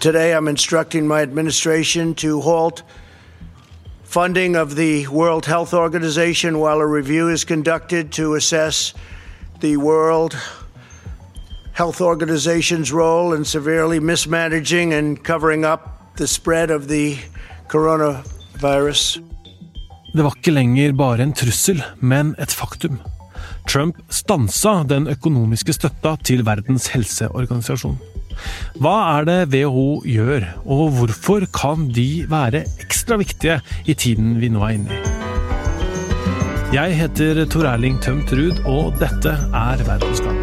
Today I'm instructing my administration to halt funding of the World Health Organization while a review is conducted to assess the World Health Organization's role in severely mismanaging and covering up the spread of the coronavirus. Det var ikke lenger bare en trussel, men et faktum. Trump stansa den økonomiske støtta til Verdens helseorganisasjon. Hva er det WHO gjør, og hvorfor kan de være ekstra viktige i tiden vi nå er inne i? Jeg heter Tor Erling Tømt Ruud, og dette er Verdensgang.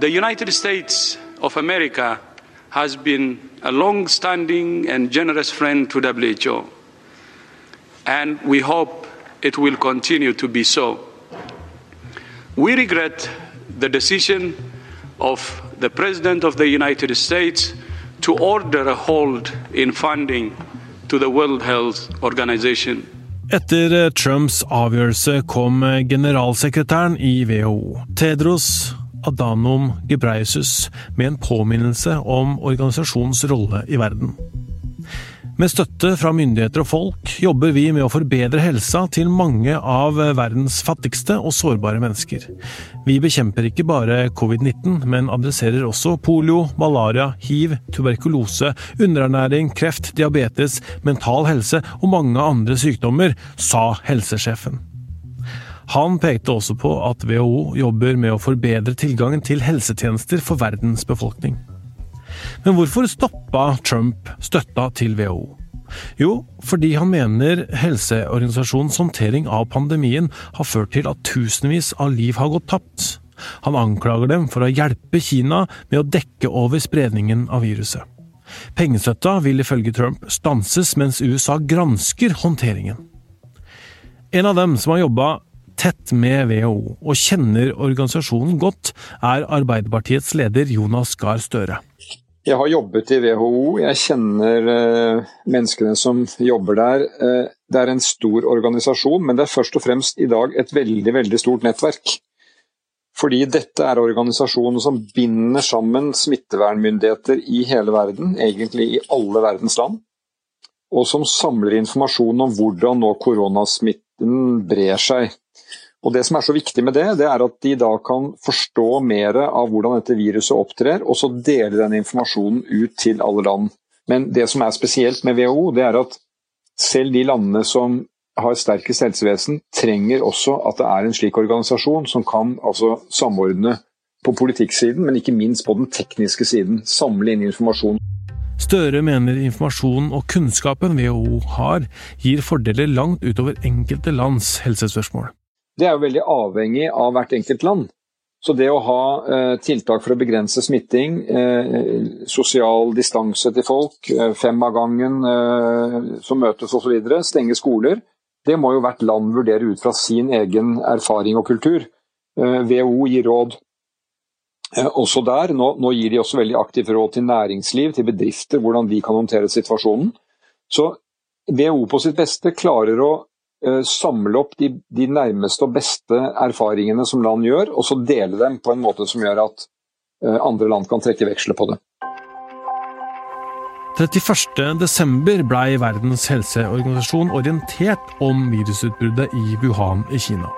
The United States of America has been a long standing and generous friend to WHO, and we hope it will continue to be so. We regret the decision of the President of the United States to order a hold in funding to the World Health Organization. Etter eh, Trumps avgjørelse kom eh, generalsekretæren i WHO, Tedros Adhanom Ghebreyesus, med en påminnelse om organisasjonens rolle i verden. Med støtte fra myndigheter og folk jobber vi med å forbedre helsa til mange av verdens fattigste og sårbare mennesker. Vi bekjemper ikke bare covid-19, men adresserer også polio, malaria, hiv, tuberkulose, underernæring, kreft, diabetes, mental helse og mange andre sykdommer, sa helsesjefen. Han pekte også på at WHO jobber med å forbedre tilgangen til helsetjenester for verdens befolkning. Men hvorfor stoppa Trump støtta til WHO? Jo, fordi han mener helseorganisasjonens håndtering av pandemien har ført til at tusenvis av liv har gått tapt. Han anklager dem for å hjelpe Kina med å dekke over spredningen av viruset. Pengestøtta vil ifølge Trump stanses mens USA gransker håndteringen. En av dem som har jobba tett med WHO og kjenner organisasjonen godt, er Arbeiderpartiets leder Jonas Gahr Støre. Jeg har jobbet i WHO, jeg kjenner eh, menneskene som jobber der. Eh, det er en stor organisasjon, men det er først og fremst i dag et veldig, veldig stort nettverk. Fordi dette er organisasjonen som binder sammen smittevernmyndigheter i hele verden, egentlig i alle verdens land, og som samler informasjon om hvordan nå koronasmitten brer seg. Og Det som er så viktig med det, det er at de da kan forstå mer av hvordan dette viruset opptrer, og så dele den informasjonen ut til alle land. Men det som er spesielt med WHO, det er at selv de landene som har sterkest helsevesen, trenger også at det er en slik organisasjon som kan altså samordne på politikksiden, men ikke minst på den tekniske siden. Samle inn informasjon. Støre mener informasjonen og kunnskapen WHO har, gir fordeler langt utover enkelte lands helsespørsmål det er jo veldig avhengig av hvert enkelt land. Så det å ha eh, tiltak for å begrense smitting, eh, sosial distanse til folk, eh, fem av gangen som møtes osv., stenge skoler, det må jo hvert land vurdere ut fra sin egen erfaring og kultur. WHO gir råd også der. Nå, gir de også veldig aktivt råd til næringsliv, til bedrifter, hvordan de kan håndtere situasjonen. Så WHO på sitt beste klarer å samle opp de, de, nærmeste og beste erfaringene som land gjør, og så dele dem på en måte som gjør at eh, andre land kan trekke veksler på det. 31.12. blei Verdens helseorganisasjon orientert om virusutbruddet i Wuhan i Kina.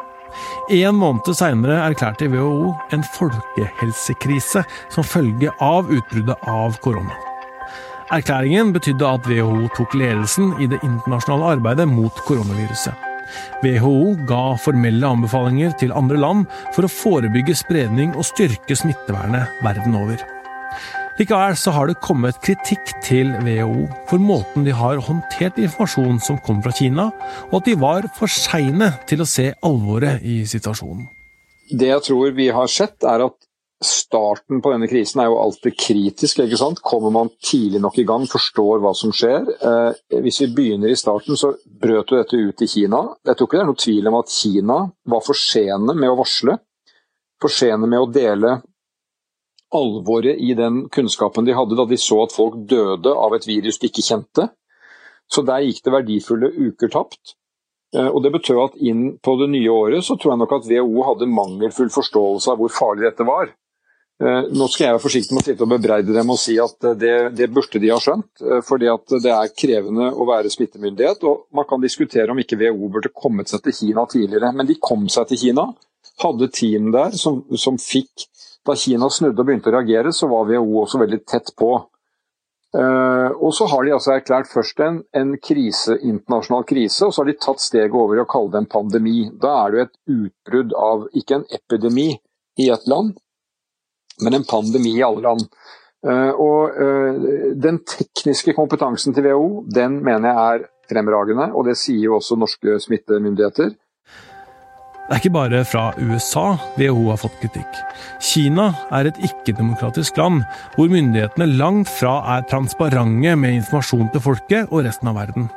En måned seinere erklærte WHO en folkehelsekrise som følge av utbruddet av korona. Erklæringen betydde at WHO tok ledelsen i det internasjonale arbeidet mot koronaviruset. WHO ga formelle anbefalinger til andre land for å forebygge spredning og styrke smittevernet verden over. Likevel så har det kommet kritikk til WHO for måten de har håndtert informasjon som kom fra Kina, og at de var for seine til å se alvoret i situasjonen. Det jeg tror vi har sett, er at starten på denne krisen er jo alltid kritisk. ikke sant? Kommer man tidlig nok i gang, forstår hva som skjer. Eh, hvis vi begynner i starten, så brøt jo dette ut i Kina. Jeg tror ikke det er noe tvil om at Kina var for sene med å varsle. For sene med å dele alvoret i den kunnskapen de hadde da de så at folk døde av et virus de ikke kjente. Så der gikk det verdifulle uker tapt. Og Det betød at inn på det nye året så tror jeg nok at WHO hadde mangelfull forståelse av hvor farlig dette var. Nå skal jeg være forsiktig med å sitte og bebreide dem og si at det, det burde de ha skjønt. fordi at det er krevende å være smittemyndighet. og Man kan diskutere om ikke WHO burde kommet seg til Kina tidligere. Men de kom seg til Kina. Hadde team der som, som fikk Da Kina snudde og begynte å reagere, så var WHO også veldig tett på. Uh, og så har de altså erklært først en, en krise, internasjonal krise, og så har de tatt steget over i å kalle det en pandemi. Da er det jo et utbrudd av ikke en epidemi i et land, men en pandemi i alle land. Uh, og uh, Den tekniske kompetansen til WHO den mener jeg er fremragende, og det sier jo også norske smittemyndigheter. Det er ikke bare fra USA WHO har fått kritikk. Kina er et ikke-demokratisk land, hvor myndighetene langt fra er transparente med informasjon til folket og resten av verden.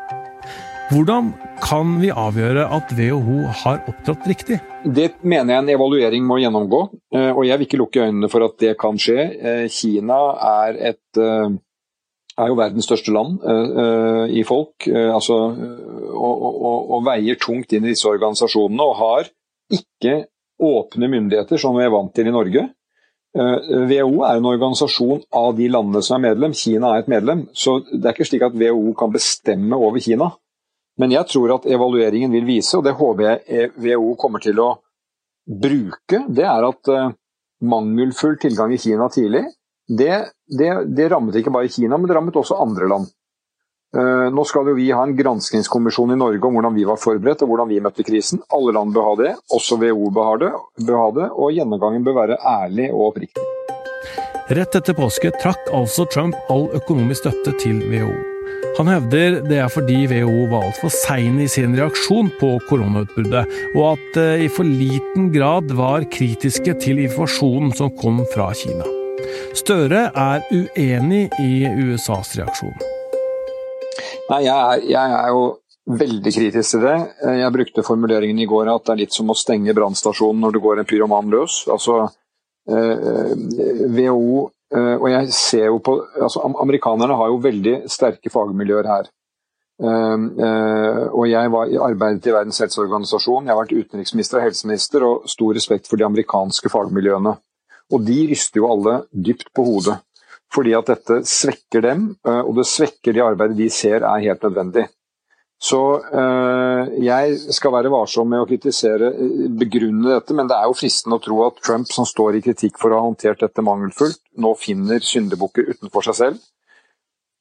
Hvordan kan vi avgjøre at WHO har opptrådt riktig? Det mener jeg en evaluering må gjennomgå, eh, og jeg vil ikke lukke øynene for at det kan skje. Eh, Kina er et eh, er jo verdens største land i folk, altså, og, og, og, veier tungt inn i disse organisasjonene. Og har ikke åpne myndigheter, som vi er vant til i Norge. WHO er en organisasjon av de landene som er medlem. Kina er et medlem. Så det er ikke slik at WHO kan bestemme over Kina. Men jeg tror at evalueringen vil vise, og det håper jeg WHO kommer til å bruke, det er at mangelfull tilgang i Kina tidlig det, det, det, rammet ikke bare Kina, men det rammet også andre land. Uh, nå skal jo vi ha en granskingskommisjon i Norge om hvordan vi var forberedt og hvordan vi møtte krisen. Alle land bør ha det, også WHO bør ha det og gjennomgangen bør være ærlig og oppriktig. Rett etter påske trakk altså Trump all økonomisk støtte til WHO. Han hevder det er fordi WHO var altfor sein i sin reaksjon på koronautbruddet, og at det i for liten grad var kritiske til informasjonen som kom fra Kina. Støre er uenig i USAs reaksjon. Nei, jeg er, jeg er, jo veldig kritisk til det. Jeg brukte formuleringen i går at det er litt som å stenge brannstasjonen når det går en pyroman løs. Altså, eh, WHO eh, Og jeg ser jo på altså, Amerikanerne har jo veldig sterke fagmiljøer her. Uh, uh, og jeg var, arbeidet i Verdens helseorganisasjon, jeg har vært utenriksminister og helseminister, og stor respekt for de amerikanske fagmiljøene. Og de ryster jo alle dypt på hodet. Fordi at dette svekker dem, eh, og det svekker det arbeidet de ser er helt nødvendig. Så øh, jeg skal være varsom med å kritisere, eh, begrunne dette, men det er jo fristende å tro at Trump, som står i kritikk for å ha håndtert dette mangelfullt, nå finner syndebukker utenfor seg selv.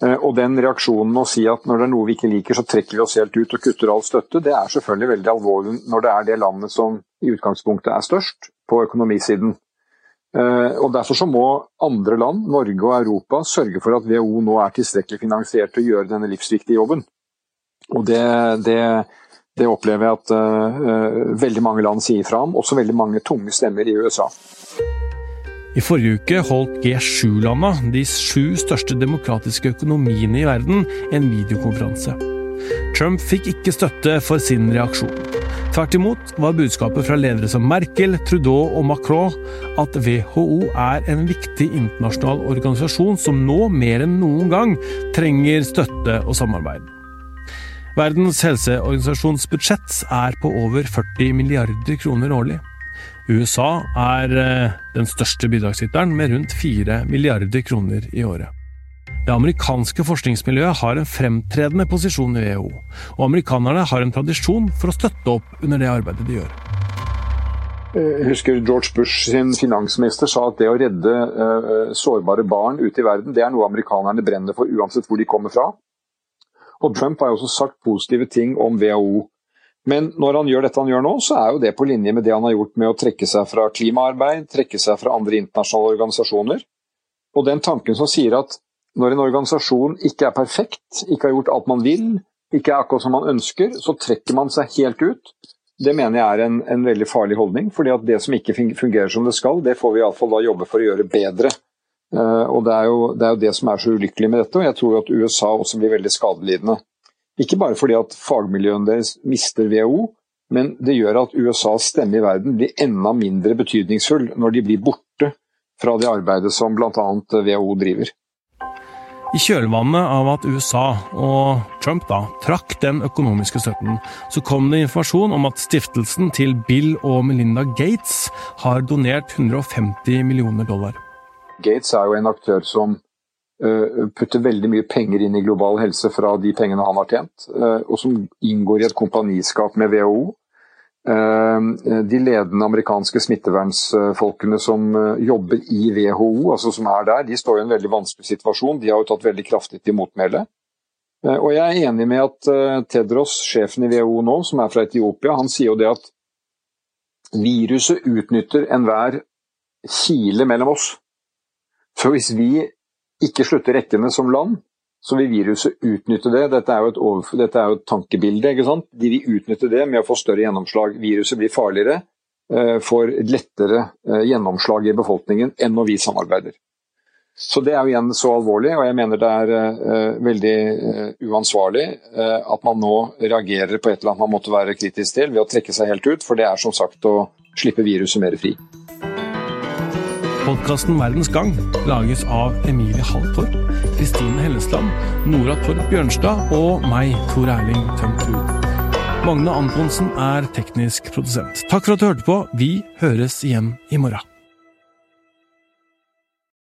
Og den reaksjonen å si at når det er noe vi ikke liker, så trekker vi oss helt ut og kutter all støtte, det er selvfølgelig veldig alvorlig når det er det landet som i utgangspunktet er størst på økonomisiden. Eh, og Derfor så må andre land, Norge og Europa, sørge for at WHO nå er tilstrekkelig finansiert til å gjøre denne livsviktige jobben. Og Det, det, det opplever jeg at uh, veldig mange land sier fra om, også veldig mange tunge stemmer i USA. I forrige uke holdt G7-landa, de sju største demokratiske økonomiene i verden, en videokonferanse. Trump fikk ikke støtte for sin reaksjon. Tvert imot var budskapet fra ledere som Merkel, Trudeau og Macron at WHO er en viktig internasjonal organisasjon som nå mer enn noen gang trenger støtte og samarbeid. Verdens helseorganisasjons budsjett er på over 40 milliarder kroner årlig. USA er eh, den største bidragsyteren med rundt 4 milliarder kroner i året. Det amerikanske forskningsmiljøet har en fremtredende posisjon i WHO, og amerikanerne har en tradisjon for å støtte opp under det arbeidet de gjør. Jeg husker George Bush sin finansminister sa at det å redde uh, sårbare barn ute i verden, det er noe amerikanerne brenner for uansett hvor de kommer fra. Og Trump har jo også sagt positive ting om WHO. Men når han gjør dette han gjør nå, så er jo det på linje med det han har gjort med å trekke seg fra klimaarbeid, trekke seg fra andre internasjonale organisasjoner. Og den tanken som sier at når en organisasjon ikke er perfekt, ikke har gjort alt man vil, ikke er akkurat som man ønsker, så trekker man seg helt ut. Det mener jeg er en, en veldig farlig holdning. fordi at det som ikke fungerer som det skal, det får vi iallfall da jobbe for å gjøre bedre. Uh, og det er, jo, det er, jo, det som er så ulykkelig med dette, og jeg tror at USA også blir veldig skadelidende. Ikke bare fordi at fagmiljøene deres mister WHO, men det gjør at USAs stemme i verden blir enda mindre betydningsfull når de blir borte fra det arbeidet som bl.a. WHO driver. I kjølvannet av at USA og Trump da trakk den økonomiske støtten, så kom det informasjon om at stiftelsen til Bill og Melinda Gates har donert 150 millioner dollar. Gates er jo en aktør som uh, putter veldig mye penger inn i global helse fra de pengene han har tjent, uh, og som inngår i et kompaniskap med WHO. Ehm, de ledende amerikanske smittevernsfolkene som eh, jobber i WHO, altså som er der, de står i en veldig vanskelig situasjon. De har jo tatt veldig kraftig til motmæle. Eh, og jeg er enig med at eh, Tedros, sjefen i WHO nå, som er fra Etiopia, han sier jo det at viruset utnytter enhver kile mellom oss. Så hvis vi ikke slutter rekkene som land, så vil viruset utnytte det. Dette er jo et, overfor, er jo et tankebilde. ikke sant? De vil utnytte det med å få større gjennomslag. Viruset blir farligere, eh, får lettere eh, gjennomslag i befolkningen enn når vi samarbeider. Så Det er jo igjen så alvorlig, og jeg mener det er uh, veldig uansvarlig at man nå reagerer på et eller annet man måtte være kritisk til ved å trekke seg helt ut, for det er som sagt å slippe viruset mer fri. Podkasten Verdens Gang lages av Emilie Halltorp Kristine Hellesland, Nora Torp Bjørnstad og meg, Tor Erling Tømtrud. Magne Antonsen er teknisk produsent. Takk for at du hørte på. Vi høres igjen i morgen.